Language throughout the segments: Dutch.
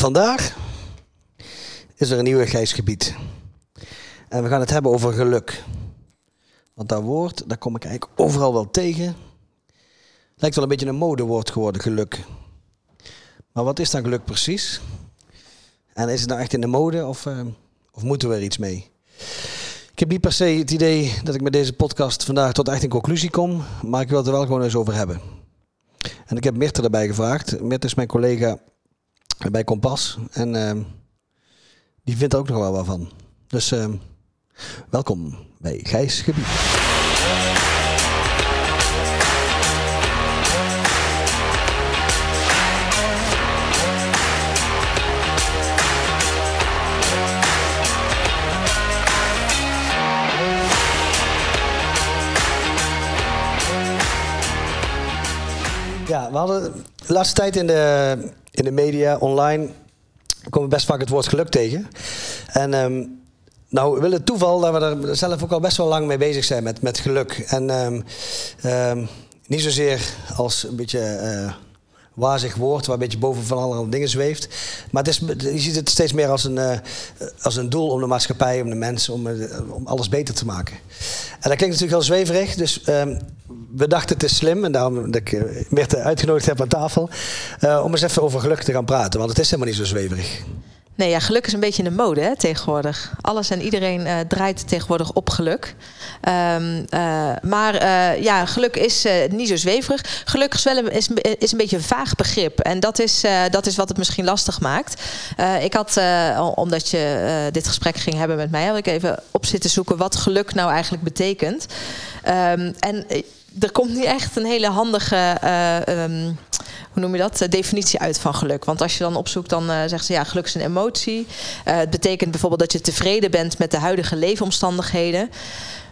vandaag is er een nieuw gebied. En we gaan het hebben over geluk. Want dat woord, daar kom ik eigenlijk overal wel tegen. Lijkt wel een beetje een modewoord geworden, geluk. Maar wat is dan geluk precies? En is het nou echt in de mode of, uh, of moeten we er iets mee? Ik heb niet per se het idee dat ik met deze podcast vandaag tot echt een conclusie kom, maar ik wil het er wel gewoon eens over hebben. En ik heb Mirte erbij gevraagd. Mirte is mijn collega bij Kompas. En uh, die vindt er ook nog wel wat van. Dus uh, welkom bij Gijs Gebied. Ja, we hadden de laatste tijd in de, in de media, online, komen we best vaak het woord geluk tegen. En um, nou wil het toeval dat we er zelf ook al best wel lang mee bezig zijn met, met geluk. En um, niet zozeer als een beetje... Uh, wazig woord, waar een beetje boven van allerlei dingen zweeft. Maar het is, je ziet het steeds meer als een, uh, als een doel om de maatschappij, om de mensen, om, uh, om alles beter te maken. En dat klinkt natuurlijk heel zweverig, dus um, we dachten het is slim, en daarom dat ik uh, Mirte uitgenodigd heb aan tafel, om eens even over geluk te gaan praten, want het is helemaal niet zo zweverig. Nee, ja, geluk is een beetje de mode hè, tegenwoordig. Alles en iedereen uh, draait tegenwoordig op geluk. Um, uh, maar uh, ja, geluk is niet zo zweverig. Geluk is, een, is, een beetje een vaag begrip. En dat is, dat is wat het misschien lastig maakt. ik had, omdat je dit gesprek ging hebben met mij, had ik even op zitten zoeken wat geluk nou eigenlijk betekent. Um, en er komt niet echt een hele handige, uh, um, hoe noem je dat, definitie uit van geluk. Want als je dan opzoekt, dan uh, zegt ze ja, geluk is een emotie. Het betekent bijvoorbeeld dat je tevreden bent met de huidige leefomstandigheden.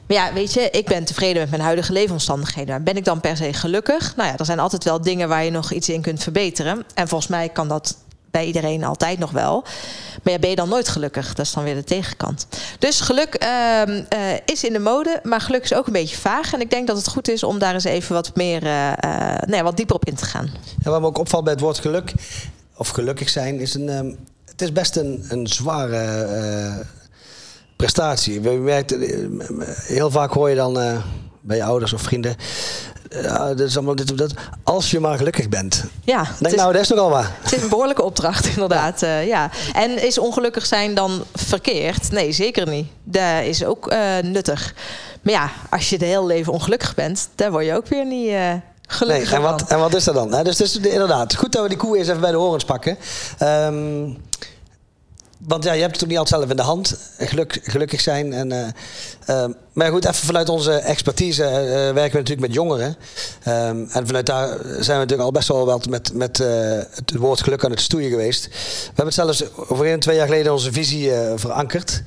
Maar ja, weet je, ik ben tevreden met mijn huidige leefomstandigheden. Ben ik dan per se gelukkig? Nou ja, er zijn altijd wel dingen waar je nog iets in kunt verbeteren. En volgens mij kan dat bij iedereen altijd nog wel. Maar ja, ben je dan nooit gelukkig? Dat is dan weer de tegenkant. Dus geluk uh, uh, is in de mode, maar geluk is ook een beetje vaag. En ik denk dat het goed is om daar eens even wat meer, uh, nee, wat dieper op in te gaan. Ja, wat me ook opvalt bij het woord geluk, of gelukkig zijn, is een, um, het is best een, een zware prestatie. We merken, heel vaak hoor je dan bij je ouders of vrienden ja, dat is allemaal dit of dat. Als je maar gelukkig bent. Ja. Denk is, nou, dat is nogal waar. Het is een behoorlijke opdracht, inderdaad. Ja. Uh, ja. En is ongelukkig zijn dan verkeerd? Nee, zeker niet. Dat is ook uh, nuttig. Maar ja, als je de hele leven ongelukkig bent, dan word je ook weer niet. Uh, Gelukkig nee, en, wat, en wat is dat dan? dus, dus inderdaad, goed dat we die koe eens even bij de horens pakken. Um, want ja, je hebt het ook niet altijd zelf in de hand. Geluk, gelukkig zijn. En, uh, uh, maar goed, even vanuit onze expertise uh, werken we natuurlijk met jongeren. Um, en vanuit daar zijn we natuurlijk al best wel wat met, met het woord geluk aan het stoeien geweest. We hebben het zelfs over een, twee jaar geleden onze visie verankerd.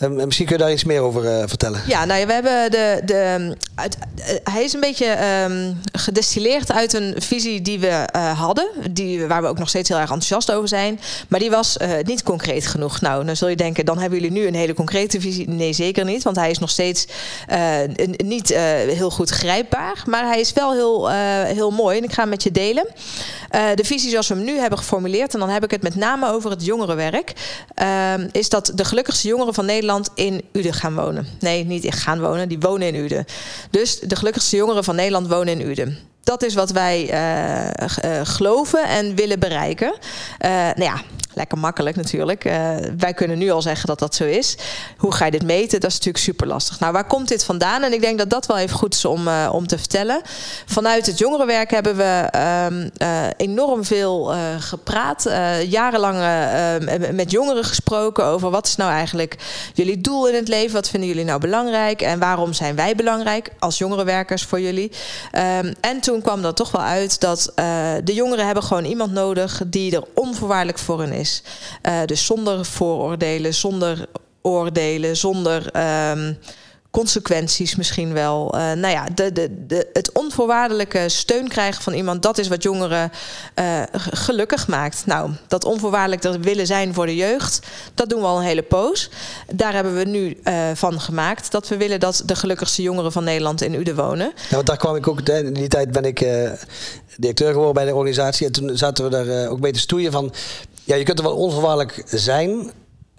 Um, misschien kun je daar iets meer over uh, vertellen. Ja, nou ja, we hebben de. de uh, hij is een beetje um, gedestilleerd uit een visie die we hadden. Die, waar we ook nog steeds heel erg enthousiast over zijn. Maar die was niet concreet genoeg. Nou, dan zul je denken, dan hebben jullie nu een hele concrete visie. Nee, zeker niet. Want hij is nog steeds niet heel goed grijpbaar. Maar hij is wel heel, heel mooi. En ik ga hem met je delen. de visie zoals we hem nu hebben geformuleerd. En dan heb ik het met name over het jongerenwerk. Ehm, is dat de gelukkigste jongeren van Nederland in Uden gaan wonen. Nee, niet in gaan wonen, die wonen in Uden. Dus de gelukkigste jongeren van Nederland wonen in Uden. Dat is wat wij uh, uh, geloven en willen bereiken. Uh, nou ja, lekker makkelijk natuurlijk. wij kunnen nu al zeggen dat dat zo is. Hoe ga je dit meten? Dat is natuurlijk super lastig. Nou, waar komt dit vandaan? En ik denk dat dat wel even goed is om, om te vertellen. Vanuit het jongerenwerk hebben we ehm, enorm veel gepraat. jarenlang met jongeren gesproken over wat is nou eigenlijk jullie doel in het leven? Wat vinden jullie nou belangrijk? En waarom zijn wij belangrijk als jongerenwerkers voor jullie? Um, en toen kwam dat toch wel uit dat de jongeren hebben gewoon iemand nodig die er onvoorwaardelijk voor hen is. Uh, dus zonder vooroordelen, zonder oordelen, zonder. Um, consequenties misschien wel. Uh, nou ja, de, de, de, het onvoorwaardelijke steun krijgen van iemand, dat is wat jongeren uh, gelukkig maakt. Nou, dat onvoorwaardelijk dat willen zijn voor de jeugd, dat doen we al een hele poos. Daar hebben we nu van gemaakt dat we willen dat de gelukkigste jongeren van Nederland in Uden wonen. Nou, daar kwam ik ook, in die tijd ben ik directeur geworden bij de organisatie en toen zaten we daar ook mee te stoeien van Ja, je kunt er wel onvoorwaardelijk zijn.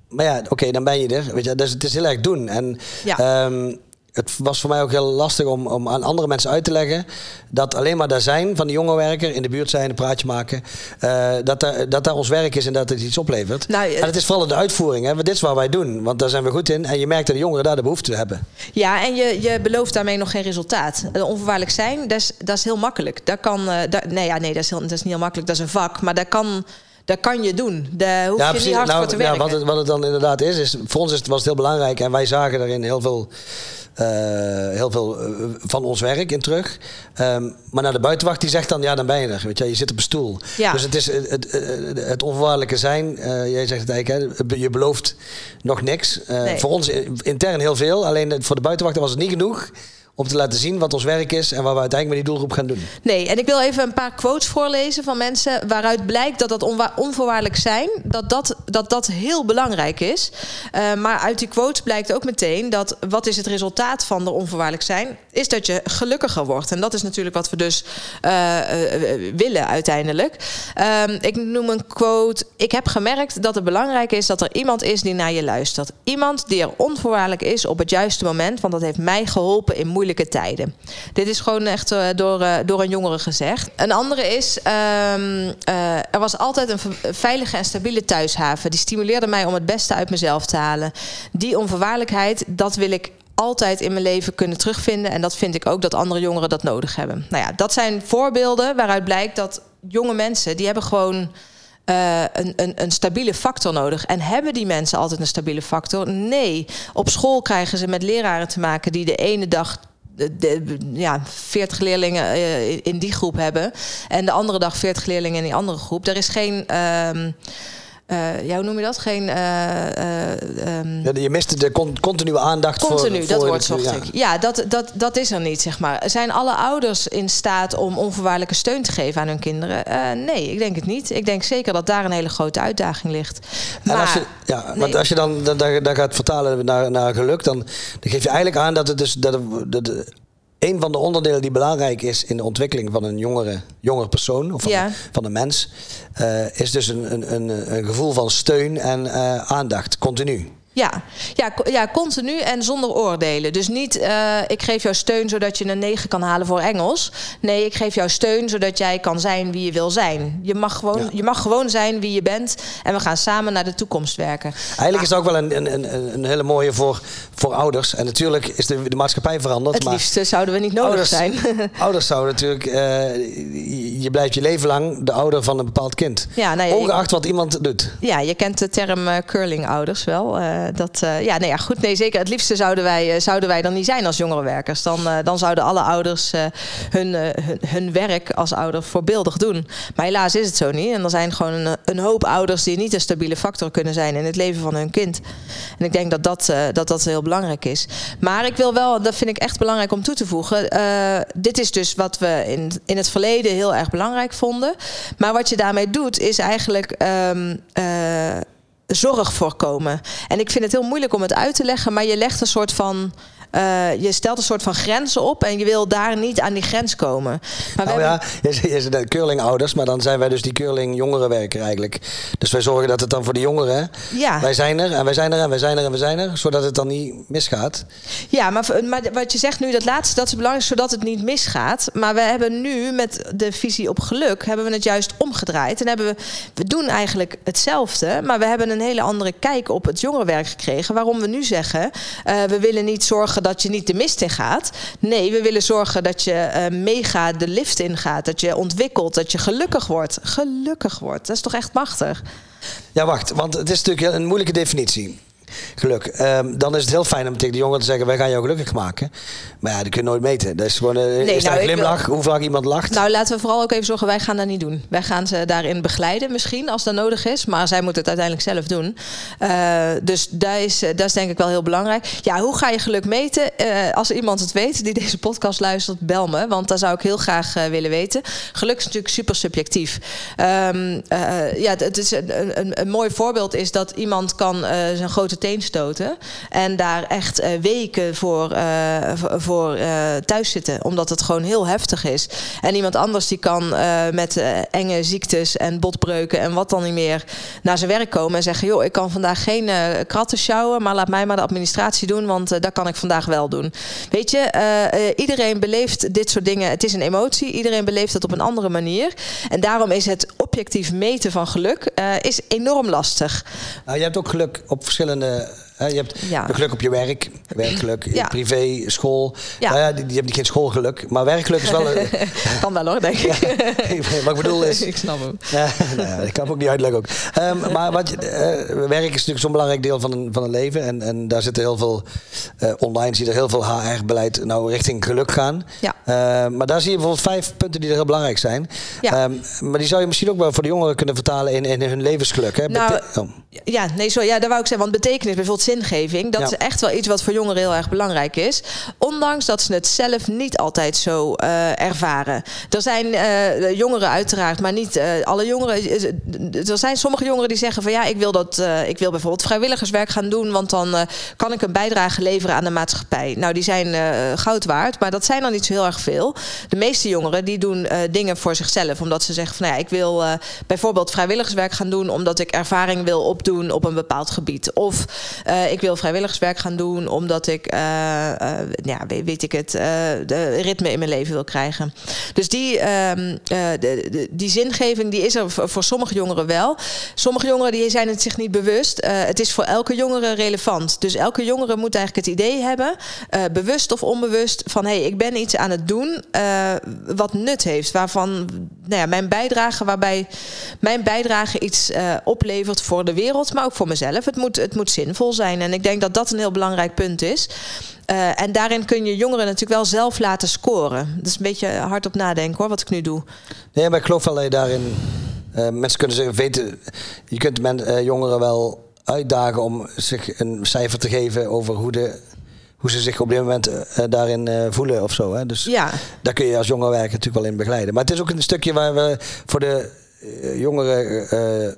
Maar ja, oké, dan ben je er. Weet je, dus het is heel erg doen. En Ja. ehm, het was voor mij ook heel lastig om, om aan andere mensen uit te leggen dat alleen maar daar zijn van de jongerenwerker, in de buurt zijn, een praatje maken, eh, dat, daar, dat daar ons werk is en dat het iets oplevert. Nou, en het is vooral de uitvoering. Hè? want Dit is waar wij doen, want daar zijn we goed in. En je merkt dat de jongeren daar de behoefte hebben. Ja, en je, je belooft daarmee nog geen resultaat. Eh, Onvoorwaardelijk zijn, dat is, dat is heel makkelijk. Dat kan, eh, dat, nee, ja, nee dat, is heel, dat is niet heel makkelijk. Dat is een vak, maar dat kan, dat kan je doen. Daar hoef je niet hard voor te Nou, ja, werken. wat, het, wat het dan inderdaad is, is voor ons is het, was het heel belangrijk en wij zagen daarin heel veel, eh, heel veel eh, van ons werk in terug. Ehm, maar naar de buitenwacht die zegt dan, ja, dan ben je er. Weet je, je zit op een stoel. Ja. Dus het is het, het, het, onvoorwaardelijke zijn. eh, jij zegt het eigenlijk, hè, je belooft nog niks. Nee. Voor ons intern heel veel, alleen voor de buitenwachten was het niet genoeg. Om te laten zien wat ons werk is en waar we uiteindelijk met die doelgroep gaan doen. Nee, en ik wil even een paar quotes voorlezen van mensen waaruit blijkt dat dat onvoorwaardelijk zijn, dat dat, dat, dat heel belangrijk is. Eh, maar uit die quotes blijkt ook meteen dat wat is het resultaat van er onvoorwaardelijk zijn, is dat je gelukkiger wordt. En dat is natuurlijk wat we dus eh, eh, willen uiteindelijk. Ehm, ik noem een quote. Ik heb gemerkt dat het belangrijk is dat er iemand is die naar je luistert. Iemand die er onvoorwaardelijk is op het juiste moment, want dat heeft mij geholpen in moeilijke tijden. Dit is gewoon echt eh, door, eh, door een jongere gezegd. Een andere is, ehm, eh, er was altijd een veilige en stabiele thuishaven. Die stimuleerde mij om het beste uit mezelf te halen. Die onvoorwaardelijkheid, dat wil ik altijd in mijn leven kunnen terugvinden. En dat vind ik ook dat andere jongeren dat nodig hebben. Nou ja, dat zijn voorbeelden waaruit blijkt dat jonge mensen... die hebben gewoon een, een, een stabiele factor nodig. En hebben die mensen altijd een stabiele factor? Nee. Op school krijgen ze met leraren te maken... die de ene dag de, ja, 40 leerlingen eh, in- in die groep hebben. En de andere dag 40 leerlingen in die andere groep. Er is geen. ehm, eh, ja, hoe noem je dat? Geen. eh, eh, ehm, Ja, Je miste de con- continue aandacht voor... Continu, voor dat de- woord zocht ja. ik. Ja, dat, dat, dat is er niet, zeg maar. Zijn alle ouders in staat om onvoorwaardelijke steun te geven aan hun kinderen? Nee, ik denk het niet. Ik denk zeker dat daar een hele grote uitdaging ligt. En als je, Maar- ja, nee. want als je dan dan- dan- dan gaat vertalen naar, naar geluk, dan, dan geef je eigenlijk aan dat het dus dat, dat een van de onderdelen die belangrijk is in de ontwikkeling van een jongere, jongere persoon of van, Ja. een, van een mens, eh, is dus een, een, een, een gevoel van steun en eh, aandacht, continu. Ja, ja, ja, continu en zonder oordelen. Dus niet, eh, ik geef jou steun zodat je een 9 kan halen voor Engels. Nee, ik geef jou steun zodat jij kan zijn wie je wil zijn. Je mag gewoon, Ja. je mag gewoon zijn wie je bent. En we gaan samen naar de toekomst werken. Eigenlijk is het ook wel een, een, een, een hele mooie voor, voor ouders. En natuurlijk is de, de maatschappij veranderd. Het maar liefste zouden we niet nodig ouders, zijn. ouders zouden natuurlijk... eh, je- blijft je leven lang de ouder van een bepaald kind. Ja, nou ja, ik- Ongeacht wat iemand doet. Ja, je kent de term eh, curling-ouders wel. Eh, dat, eh, ja, nee, ja, goed, nee, zeker. Het liefste zouden wij, eh, zouden wij dan niet zijn als jongerenwerkers. Dan, dan zouden alle ouders hun, hun, hun werk als ouder voorbeeldig doen. Maar helaas is het zo niet. En er zijn gewoon een, een hoop ouders die niet een stabiele factor kunnen zijn in het leven van hun kind. En ik denk dat dat, dat, dat heel belangrijk is. Maar ik wil wel, dat vind ik echt belangrijk om toe te voegen. dit is dus wat we in, in het verleden heel erg belangrijk vonden. Maar wat je daarmee doet, is eigenlijk. ehm, eh, zorg voorkomen. En ik vind het heel moeilijk om het uit te leggen, maar je legt een soort van. Eh, je stelt een soort van grenzen op en je wil daar niet aan die grens komen. Maar Nou hebben- ja, je je zegt curling-ouders, maar dan zijn wij dus die curling-jongerenwerker eigenlijk. Dus wij zorgen dat het dan voor de jongeren... Ja. Wij zijn er en wij zijn er en wij zijn er en wij zijn er, zodat het dan niet misgaat. Ja, maar, maar wat je zegt nu, dat laatste, dat is belangrijk, zodat het niet misgaat. Maar we hebben nu met de visie op geluk, hebben we het juist omgedraaid. En hebben we, we doen eigenlijk hetzelfde, maar we hebben een hele andere kijk op het jongerenwerk gekregen. Waarom we nu zeggen, eh, we willen niet zorgen dat je niet de mist in gaat. Nee, we willen zorgen dat je eh mega de lift ingaat. Dat je ontwikkelt, dat je gelukkig wordt. Gelukkig wordt, dat is toch echt machtig? Ja, wacht, want het is natuurlijk een moeilijke definitie. Geluk. Ehm, dan is het heel fijn om tegen de jongeren te zeggen: wij gaan jou gelukkig maken. Maar ja, dat kun je nooit meten. Dat is gewoon is daar nou, een glimlach, hoe vaak iemand lacht. Nou, laten we vooral ook even zorgen, wij gaan dat niet doen. Wij gaan ze daarin begeleiden misschien, als dat nodig is. Maar zij moeten het uiteindelijk zelf doen. Eh, dus dat is, eh, dat is denk ik wel heel belangrijk. Ja, hoe ga je geluk meten? Eh, als iemand het weet die deze podcast luistert, bel me. Want dat zou ik heel graag eh, willen weten. Geluk is natuurlijk super subjectief. Ehm, eh, ja, het is een, een, een mooi voorbeeld is dat iemand kan eh, zijn grote teen stoten. En daar echt eh, weken voor, eh, voor- eh, thuis zitten. Omdat het gewoon heel heftig is. En iemand anders die kan met enge ziektes en botbreuken en wat dan niet meer naar zijn werk komen en zeggen: joh, ik kan vandaag geen kratten sjouwen, maar laat mij maar de administratie doen, want dat kan ik vandaag wel doen. Weet je, iedereen beleeft dit soort dingen. Het is een emotie. Iedereen beleeft het op een andere manier. En daarom is het objectief meten van geluk is enorm lastig. Nou, je hebt ook geluk op verschillende. Hè, je hebt Ja. geluk op je werk, werkgeluk, Ja. privé, school. Ja. Nou ja, die, die hebben geen schoolgeluk, maar werkgeluk is wel. een- kan wel hoor, denk ik. wat ik bedoel is. ik snap hem. Ja, nou ik kan hem ook niet uitleggen ook. Ehm, maar wat, eh, werk is natuurlijk zo'n belangrijk deel van een, van een leven. En, en daar zitten heel veel, eh, online zie je er heel veel HR-beleid nou richting geluk gaan. Ja. Ehm, maar daar zie je bijvoorbeeld vijf punten die er heel belangrijk zijn. Ja. Ehm, maar die zou je misschien ook wel voor de jongeren kunnen vertalen in, in hun levensgeluk. Hè? Nou, oh. Ja, nee, zo, ja, daar wou ik zeggen. Want betekenis, bijvoorbeeld zingeving, dat Ja. is echt wel iets wat voor jongeren heel erg belangrijk is. Ondanks dat ze het zelf niet altijd zo eh, ervaren. Er zijn eh, jongeren uiteraard, maar niet eh, alle jongeren. Er zijn sommige jongeren die zeggen van ja, ik wil, dat, ik wil bijvoorbeeld vrijwilligerswerk gaan doen, want dan kan ik een bijdrage leveren aan de maatschappij. Nou, die zijn goud waard, maar dat zijn er niet zo heel erg veel. De meeste jongeren die doen dingen voor zichzelf, omdat ze zeggen van ja, ik wil bijvoorbeeld vrijwilligerswerk gaan doen omdat ik ervaring wil opdoen op een bepaald gebied. Of eh, ik wil vrijwilligerswerk gaan doen omdat ik, eh, eh, ja, weet, ik het, de ritme in mijn leven wil krijgen. Dus die, ehm, eh, de, de- die zingeving die is er voor, sommige jongeren wel. Sommige jongeren die zijn het zich niet bewust. Het is voor elke jongere relevant. Dus elke jongere moet eigenlijk het idee hebben, bewust of onbewust, van hé, hey, ik ben iets aan het doen wat nut heeft. Waarvan nou ja, mijn bijdrage, waarbij mijn bijdrage iets oplevert voor de wereld, maar ook voor mezelf. Het moet, het moet zinvol zijn. En ik denk dat dat een heel belangrijk punt is. Eh, en daarin kun je jongeren natuurlijk wel zelf laten scoren. Dat is een beetje hard op nadenken hoor, wat ik nu doe. Nee, maar ik geloof wel dat je daarin... eh, mensen kunnen zich weten... Je kunt men, eh, jongeren wel uitdagen om zich een cijfer te geven over hoe, de, hoe ze zich op dit moment daarin voelen of zo. Hè? Dus Ja, daar kun je als jongerenwerker natuurlijk wel in begeleiden. Maar het is ook een stukje waar we voor de jongere eh,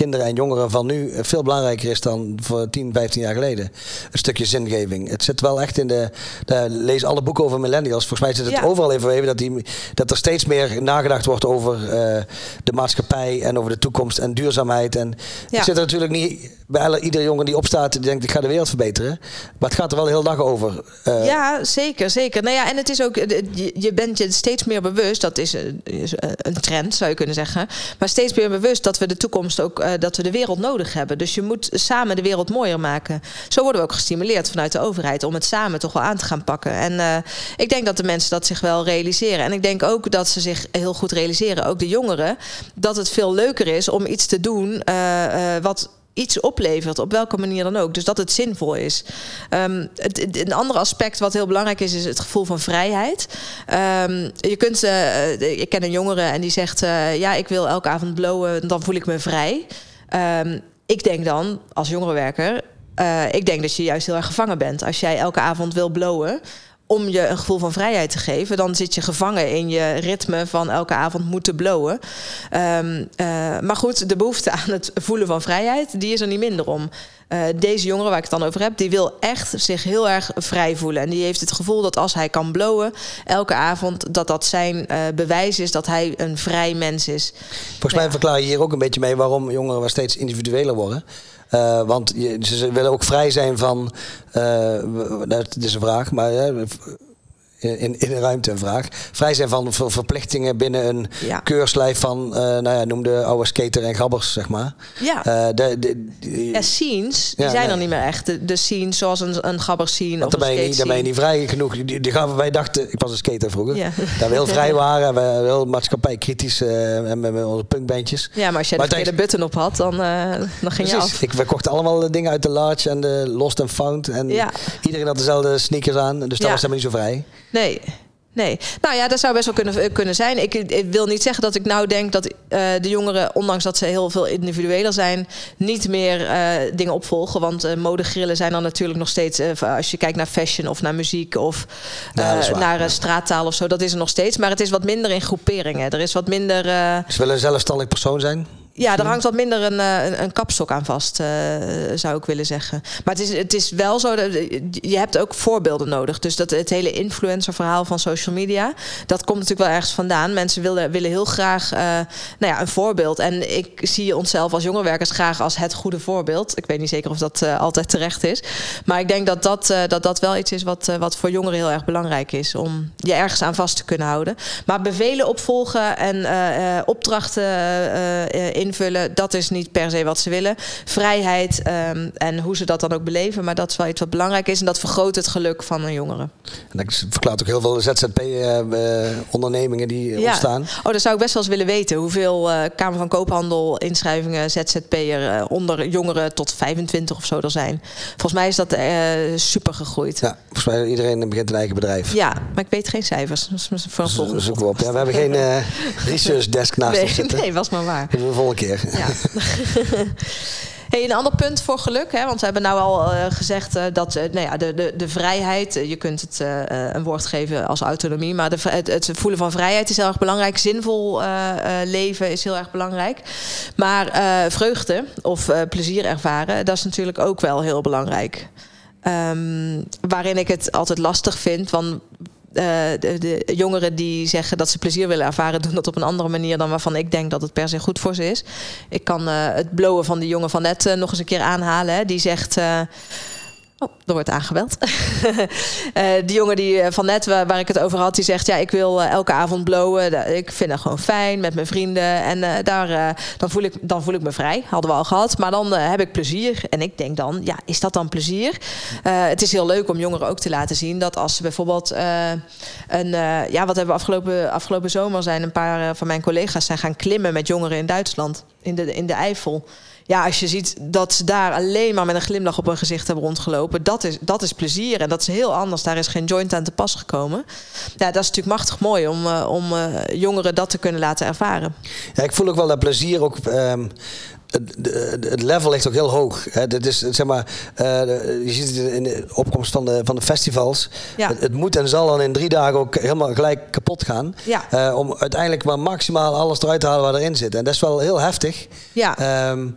kinderen en jongeren van nu eh, veel belangrijker is dan voor 10, 15 jaar geleden. Een stukje zingeving. Het zit wel echt in de. Daar lees alle boeken over millennials. Volgens mij zit het Ja. overal in verweven dat, die, dat er steeds meer nagedacht wordt over eh, de maatschappij en over de toekomst en duurzaamheid. En Ja. zit er natuurlijk niet bij alle, iedere jongen die opstaat die denkt ik ga de wereld verbeteren. Maar het gaat er wel heel dag over. Eh, ja, zeker, zeker. Nou ja, en het is ook, eh, je, bent je steeds meer bewust, dat is een, is een trend zou je kunnen zeggen, maar steeds meer bewust dat we de toekomst ook, eh, dat we de wereld nodig hebben. Dus je moet samen de wereld mooier maken. Zo worden we ook gestimuleerd vanuit de overheid om het samen toch wel aan te gaan pakken. En eh, ik denk dat de mensen dat zich wel realiseren. En ik denk ook dat ze zich heel goed realiseren, ook de jongeren, dat het veel leuker is om iets te doen eh, wat iets oplevert, op welke manier dan ook. Dus dat het zinvol is. Ehm, het, een ander aspect wat heel belangrijk is, is het gevoel van vrijheid. Ehm, je kunt, eh, eh, ik ken een jongere en die zegt, eh, ja, ik wil elke avond blowen, dan voel ik me vrij. Ehm, ik denk dan, als jongerenwerker, ik denk dat je juist heel erg gevangen bent. Als jij elke avond wil blowen, om je een gevoel van vrijheid te geven, dan zit je gevangen in je ritme van elke avond moeten blowen. Ehm, eh, maar goed, de behoefte aan het voelen van vrijheid, die is er niet minder om. Eh, deze jongere waar ik het dan over heb, die wil echt zich heel erg vrij voelen. En die heeft het gevoel dat als hij kan blowen elke avond, dat dat zijn eh, bewijs is dat hij een vrij mens is. Volgens mij Ja. verklaar je hier ook een beetje mee waarom jongeren wel steeds individueler worden. Eh, want je, ze willen ook vrij zijn van. dat is een vraag, maar in, in de ruimte een vraag. Vrij zijn van ver- verplichtingen binnen een Ja. keurslijf van, eh, nou ja, noem de oude skater en gabbers, zeg maar. Ja. Eh, de, de, Ja, scenes, die Ja, zijn nee. er niet meer echt. De, de scenes zoals een, een gabber scene want of een ben, je niet, dan ben je niet vrij genoeg. Die, die gaan, wij dachten, ik was een skater vroeger, Ja. dat we heel vrij waren. En we heel maatschappij kritisch eh, en met, met onze punkbandjes. Ja, maar als jij Maar de verkeerde button op had, dan, eh, dan ging je af. Ik, we kochten allemaal de dingen uit de Large en de Lost and Found. En Ja. iedereen had dezelfde sneakers aan. Dus dat Ja. was helemaal niet zo vrij. Nee. Nee, nou ja, dat zou best wel kunnen, kunnen zijn. Ik, ik wil niet zeggen dat ik nou denk dat eh, de jongeren, ondanks dat ze heel veel individueler zijn, niet meer eh, dingen opvolgen. Want eh modegrillen zijn er natuurlijk nog steeds, eh, als je kijkt naar fashion of naar muziek of Ja, eh, waar. naar eh, straattaal of zo, dat is er nog steeds. Maar het is wat minder in groeperingen. Er is wat minder. eh, Ze willen een zelfstandig persoon zijn. Ja, er hangt wat minder een, eh, een, een kapstok aan vast, uh, zou ik willen zeggen. Maar het is, het is wel zo, dat je hebt ook voorbeelden nodig. Dus dat het hele influencer-verhaal van social media, dat komt natuurlijk wel ergens vandaan. Mensen willen, willen heel graag uh, nou ja, een voorbeeld. En ik zie onszelf als jongerenwerkers graag als het goede voorbeeld. Ik weet niet zeker of dat uh, altijd terecht is. Maar ik denk dat dat, dat, dat wel iets is wat, wat voor jongeren heel erg belangrijk is. Om je ergens aan vast te kunnen houden. Maar bevelen opvolgen en opdrachten in invullen. Dat is niet per se wat ze willen. Vrijheid um, en hoe ze dat dan ook beleven. Maar dat is wel iets wat belangrijk is. En dat vergroot het geluk van een jongere. En dat verklaart ook heel veel ZZP-ondernemingen uh, die ja. ontstaan. Oh, dat zou ik best wel eens willen weten. Hoeveel uh, Kamer van Koophandel inschrijvingen ZZP'er uh, onder jongeren tot 25 of zo er zijn. Volgens mij is dat super gegroeid. Ja, volgens mij iedereen begint een eigen bedrijf. Ja, maar ik weet geen cijfers. Dat is voor een volgende. Zoeken we op. Ja, we hebben geen research desk naast nee, ons zitten. Nee, was maar waar. Volgende keer. Ja. Hey, een ander punt voor geluk, hè, want we hebben nou al uh, gezegd uh, dat uh, nou ja, de, de, de vrijheid, je kunt het een woord geven als autonomie, maar de, het, het, voelen van vrijheid is heel erg belangrijk. Zinvol leven is heel erg belangrijk. Maar vreugde of plezier ervaren, dat is natuurlijk ook wel heel belangrijk. Um, waarin ik het altijd lastig vind, want de, de, jongeren die zeggen dat ze plezier willen ervaren, doen dat op een andere manier dan waarvan ik denk dat het per se goed voor ze is. Ik kan uh, het blowen van die jongen van net uh, nog eens een keer aanhalen. Hè. Die zegt. Oh, er wordt aangebeld. uh, die jongen die van net waar, ik het over had, die zegt: Ja, ik wil uh, elke avond blowen. Ik vind dat gewoon fijn met mijn vrienden. En daar, dan, voel ik, dan voel ik me vrij. Hadden we al gehad. Maar dan heb ik plezier. En ik denk dan: Ja, is dat dan plezier? het is heel leuk om jongeren ook te laten zien dat als ze bijvoorbeeld een. ja, wat hebben we afgelopen, afgelopen zomer zijn een paar van mijn collega's zijn gaan klimmen met jongeren in Duitsland, in de, in de Eifel ja, als je ziet dat ze daar alleen maar met een glimlach op hun gezicht hebben rondgelopen, dat is, dat is plezier. En dat is heel anders. Daar is geen joint aan te pas gekomen. Ja, dat is natuurlijk machtig mooi om, uh, om uh, jongeren dat te kunnen laten ervaren. Ja, ik voel ook wel dat plezier ook. Um, het, level ligt ook heel hoog. Dit is, zeg maar, uh, je ziet het in de opkomst van de, van de festivals. Ja. Het, het, moet en zal dan in drie dagen ook helemaal gelijk kapot gaan. Ja. Uh, om uiteindelijk maar maximaal alles eruit te halen wat erin zit. En dat is wel heel heftig. Ja. Um,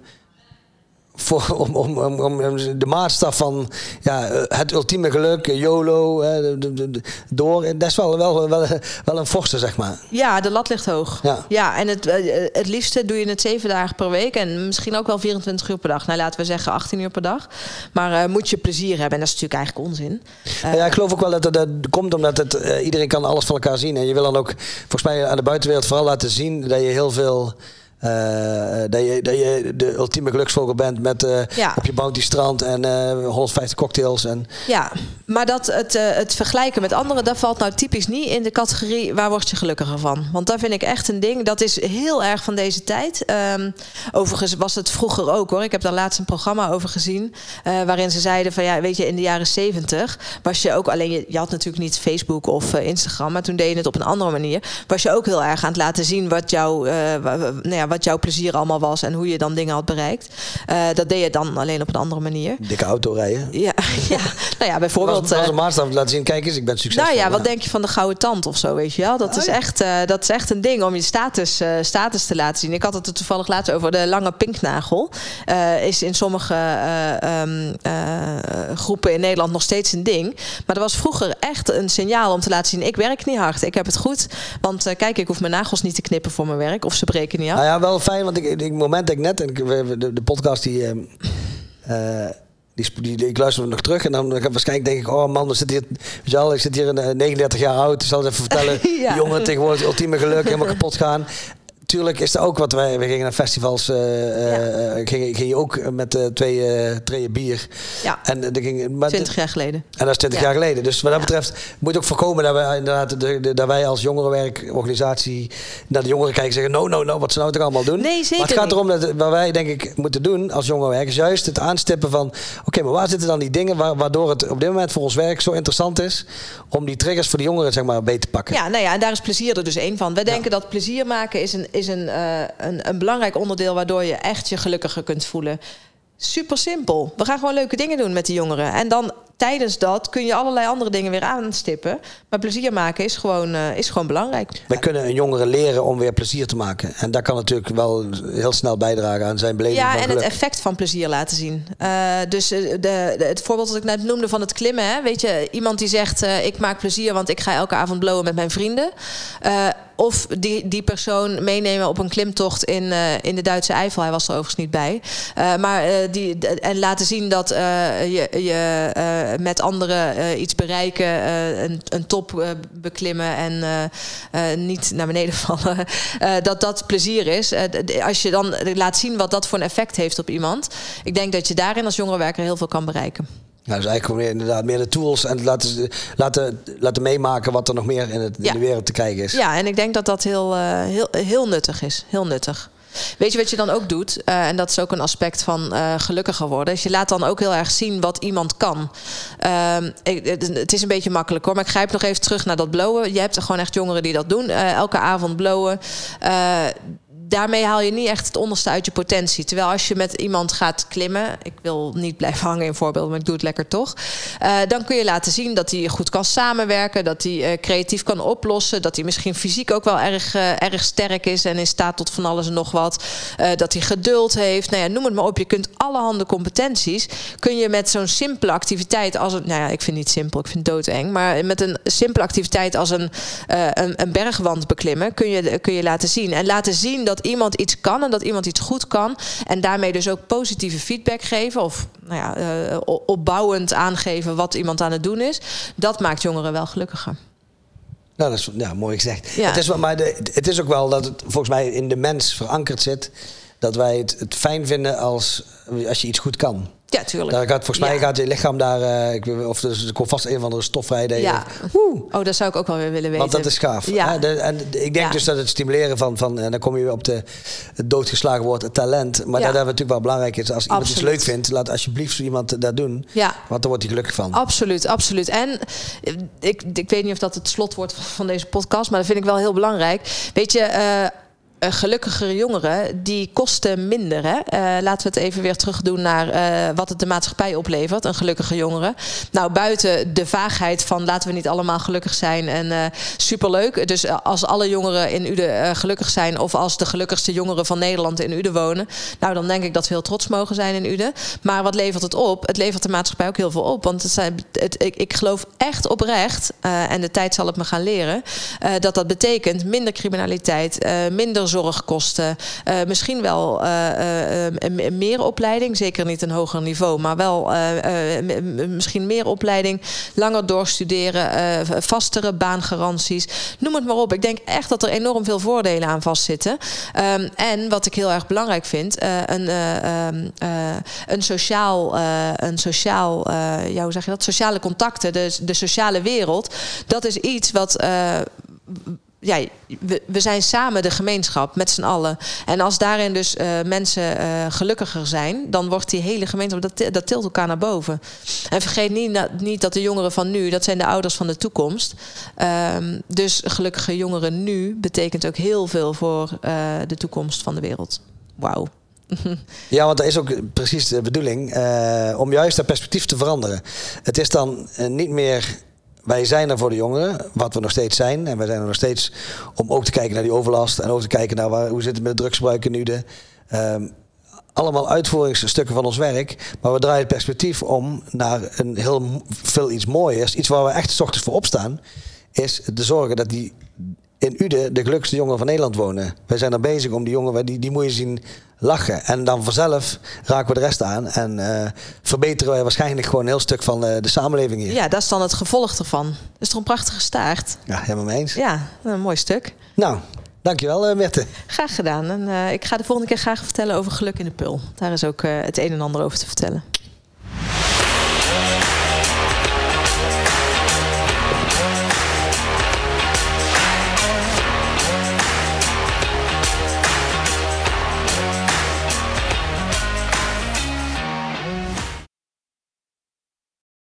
voor, om, om, om, om, de maatstaf van ja, het ultieme geluk, YOLO, de, de, de, door. Dat is wel, wel, wel, wel een forse, zeg maar. Ja, de lat ligt hoog. Ja, ja en het, het liefste doe je het zeven dagen per week en misschien ook wel 24 uur per dag. Nou, laten we zeggen 18 uur per dag. Maar uh, moet je plezier hebben en dat is natuurlijk eigenlijk onzin. Uh, ja, ik geloof ook wel dat het, dat komt omdat het, uh, iedereen kan alles van elkaar zien. En je wil dan ook volgens mij aan de buitenwereld vooral laten zien dat je heel veel... Uh, dat, je, dat je de ultieme geluksvogel bent met uh, ja. op je bounty strand en uh, 150 cocktails. En... Ja, maar dat het, het vergelijken met anderen, dat valt nou typisch niet in de categorie waar word je gelukkiger van. Want daar vind ik echt een ding. Dat is heel erg van deze tijd. Um, overigens was het vroeger ook hoor. Ik heb daar laatst een programma over gezien. waarin ze zeiden van ja, weet je, in de jaren 70 was je ook alleen, je, je had natuurlijk niet Facebook of Instagram, maar toen deed je het op een andere manier. Was je ook heel erg aan het laten zien wat jouw, nou ja, wat jouw plezier allemaal was en hoe je dan dingen had bereikt. Uh, dat deed je dan alleen op een andere manier. Dikke auto rijden. Ja, ja. nou ja, bijvoorbeeld. Was, was een maatstaf laten zien, kijk eens, ik ben succesvol. Nou ja, wat denk je van de gouden tand of zo, weet je wel? Dat, oh, is, ja. echt, uh, dat is echt een ding om je status, uh, status te laten zien. Ik had het er toevallig laatst over de lange pinknagel. is in sommige um, groepen in Nederland nog steeds een ding. Maar dat was vroeger echt een signaal om te laten zien, ik werk niet hard, ik heb het goed. Want kijk, ik hoef mijn nagels niet te knippen voor mijn werk of ze breken niet af. Nou ja, wel fijn, want ik, ik moment dat ik net, en ik, de, de podcast die, uh, die, die, ik luister nog terug en dan waarschijnlijk denk ik, oh man, we zitten hier, wel, ik zit hier een 39 jaar oud, ik zal het even vertellen, ja. jongen tegenwoordig ultieme geluk, helemaal kapot gaan. Tuurlijk is dat ook wat wij, we gingen naar festivals, uh, ja. uh, ging, ging je ook met uh, twee treien bier. Ja. En, ging, maar 20 jaar geleden. En dat is 20 ja. jaar geleden. Dus wat dat betreft moet ook voorkomen dat, we, inderdaad, de, de, dat wij als jongerenwerkorganisatie naar de jongeren kijken en zeggen: no, no, no, wat ze nou toch allemaal doen. Nee, zeker maar het gaat erom dat wat wij denk ik moeten doen als jongerenwerk is juist het aanstippen van: oké, okay, maar waar zitten dan die dingen waar, waardoor het op dit moment voor ons werk zo interessant is om die triggers voor de jongeren zeg maar beter te pakken. Ja, nou ja, en daar is plezier er dus één van. Wij denken dat plezier maken is een, is een een, een, belangrijk onderdeel waardoor je echt je gelukkiger kunt voelen. Super simpel. We gaan gewoon leuke dingen doen met de jongeren. En dan tijdens dat kun je allerlei andere dingen weer aanstippen. Maar plezier maken is gewoon, uh, is gewoon belangrijk. Wij kunnen een jongere leren om weer plezier te maken. En dat kan natuurlijk wel heel snel bijdragen aan zijn beleving. Ja, en het effect van plezier laten zien. Uh, dus de, de, het voorbeeld dat ik net noemde van het klimmen. Hè? Weet je, iemand die zegt: uh, Ik maak plezier, want ik ga elke avond blowen met mijn vrienden. Of die, die persoon meenemen op een klimtocht in, in de Duitse Eifel. Hij was er overigens niet bij. maar die, en laten zien dat je, je met anderen iets bereiken, een, een top beklimmen en niet naar beneden vallen. dat dat plezier is. als je dan laat zien wat dat voor een effect heeft op iemand. Ik denk dat je daarin als jongerenwerker heel veel kan bereiken. Ja, dus eigenlijk meer, inderdaad meer de tools en laten, laten, laten meemaken wat er nog meer in, het, in de wereld te krijgen is. Ja, en ik denk dat dat heel, uh, heel, heel nuttig is. Heel nuttig. Weet je wat je dan ook doet? Uh, en dat is ook een aspect van uh, gelukkiger worden. Is je laat dan ook heel erg zien wat iemand kan. Uh, ik, het is een beetje makkelijk hoor. Maar ik grijp nog even terug naar dat blowen. Je hebt er gewoon echt jongeren die dat doen. elke avond blowen daarmee haal je niet echt het onderste uit je potentie. Terwijl als je met iemand gaat klimmen, ik wil niet blijven hangen in voorbeeld, maar ik doe het lekker toch. Uh, dan kun je laten zien dat hij goed kan samenwerken, dat hij uh, creatief kan oplossen, dat hij misschien fysiek ook wel erg, uh, erg sterk is en in staat tot van alles en nog wat. dat hij geduld heeft. Nou ja, noem het maar op. Je kunt allerhande competenties kun je met zo'n simpele activiteit als een, nou ja, ik vind niet simpel, ik vind het doodeng, maar met een simpele activiteit als een, een, een bergwand beklimmen kun je, kun je laten zien en laten zien dat iemand iets kan en dat iemand iets goed kan. En daarmee dus ook positieve feedback geven. Of nou ja, uh, opbouwend aangeven wat iemand aan het doen is. Dat maakt jongeren wel gelukkiger. Nou, dat is ja, mooi gezegd. Ja. Het, is, maar de, het is ook wel dat het volgens mij in de mens verankerd zit. Dat wij het, het fijn vinden als, als je iets goed kan. Ja, tuurlijk. Daar gaat, volgens mij gaat je lichaam daar, uh, ik, of er komt vast een of andere stof vrij. Ja. Oh, dat zou ik ook wel weer willen weten. Want dat is gaaf. Ja. De, en ik denk dus dat het stimuleren van, van en dan kom je weer op de, het doodgeslagen woord talent. Maar dat hebben natuurlijk wel belangrijk is. Als iemand iets leuk vindt, laat alsjeblieft iemand dat doen. Ja. Want dan wordt hij gelukkig van. Absoluut, absoluut. En ik, ik weet niet of dat het slotwoord van deze podcast, maar dat vind ik wel heel belangrijk. Weet je, uh, gelukkigere jongeren, die kosten minder. Hè? Uh, laten we het even weer terug doen naar uh, wat het de maatschappij oplevert, een gelukkige jongere. Nou, buiten de vaagheid van laten we niet allemaal gelukkig zijn en superleuk. Dus als alle jongeren in Uden gelukkig zijn of als de gelukkigste jongeren van Nederland in Uden wonen, nou dan denk ik dat we heel trots mogen zijn in Uden. Maar wat levert het op? Het levert de maatschappij ook heel veel op. Want het het, ik, ik geloof echt oprecht, en de tijd zal het me gaan leren, dat dat betekent minder criminaliteit, minder zorgkosten. Uh, misschien wel uh, uh, meer opleiding, zeker niet een hoger niveau, maar wel misschien meer opleiding, langer doorstuderen, vastere baangaranties. Noem het maar op. Ik denk echt dat er enorm veel voordelen aan vastzitten. Um, en wat ik heel erg belangrijk vind, een, um, een sociaal, een sociaal ja, hoe zeg je dat? Sociale contacten, de, de sociale wereld, dat is iets wat ja, we, we, zijn samen de gemeenschap met z'n allen. En als daarin dus uh, mensen uh, gelukkiger zijn, dan wordt die hele gemeenschap, dat, dat tilt elkaar naar boven. En vergeet niet, niet dat de jongeren van nu, dat zijn de ouders van de toekomst. Um, dus gelukkige jongeren nu betekent ook heel veel voor uh, de toekomst van de wereld. Wauw. Ja, want dat is ook precies de bedoeling. om juist dat perspectief te veranderen. Het is dan niet meer wij zijn er voor de jongeren, wat we nog steeds zijn. En wij zijn er nog steeds om ook te kijken naar die overlast. En ook te kijken naar waar, hoe zit het met drugsgebruik nu. De, um, allemaal uitvoeringsstukken van ons werk. Maar we draaien het perspectief om naar een heel veel iets mooiers. Iets waar we echt s ochtends voor opstaan. Is te zorgen dat die in Uden de gelukkigste jongeren van Nederland wonen. Wij zijn er bezig om die jongeren, die, die moet je zien lachen. En dan vanzelf raken we de rest aan. En uh, verbeteren wij waarschijnlijk gewoon een heel stuk van uh, de samenleving hier. Ja, dat is dan het gevolg ervan. Dat is toch een prachtige staart? Ja, helemaal mee eens. Ja, een mooi stuk. Nou, dankjewel uh, Mette. Graag gedaan. En ik ga de volgende keer graag vertellen over geluk in de pul. Daar is ook het een en ander over te vertellen.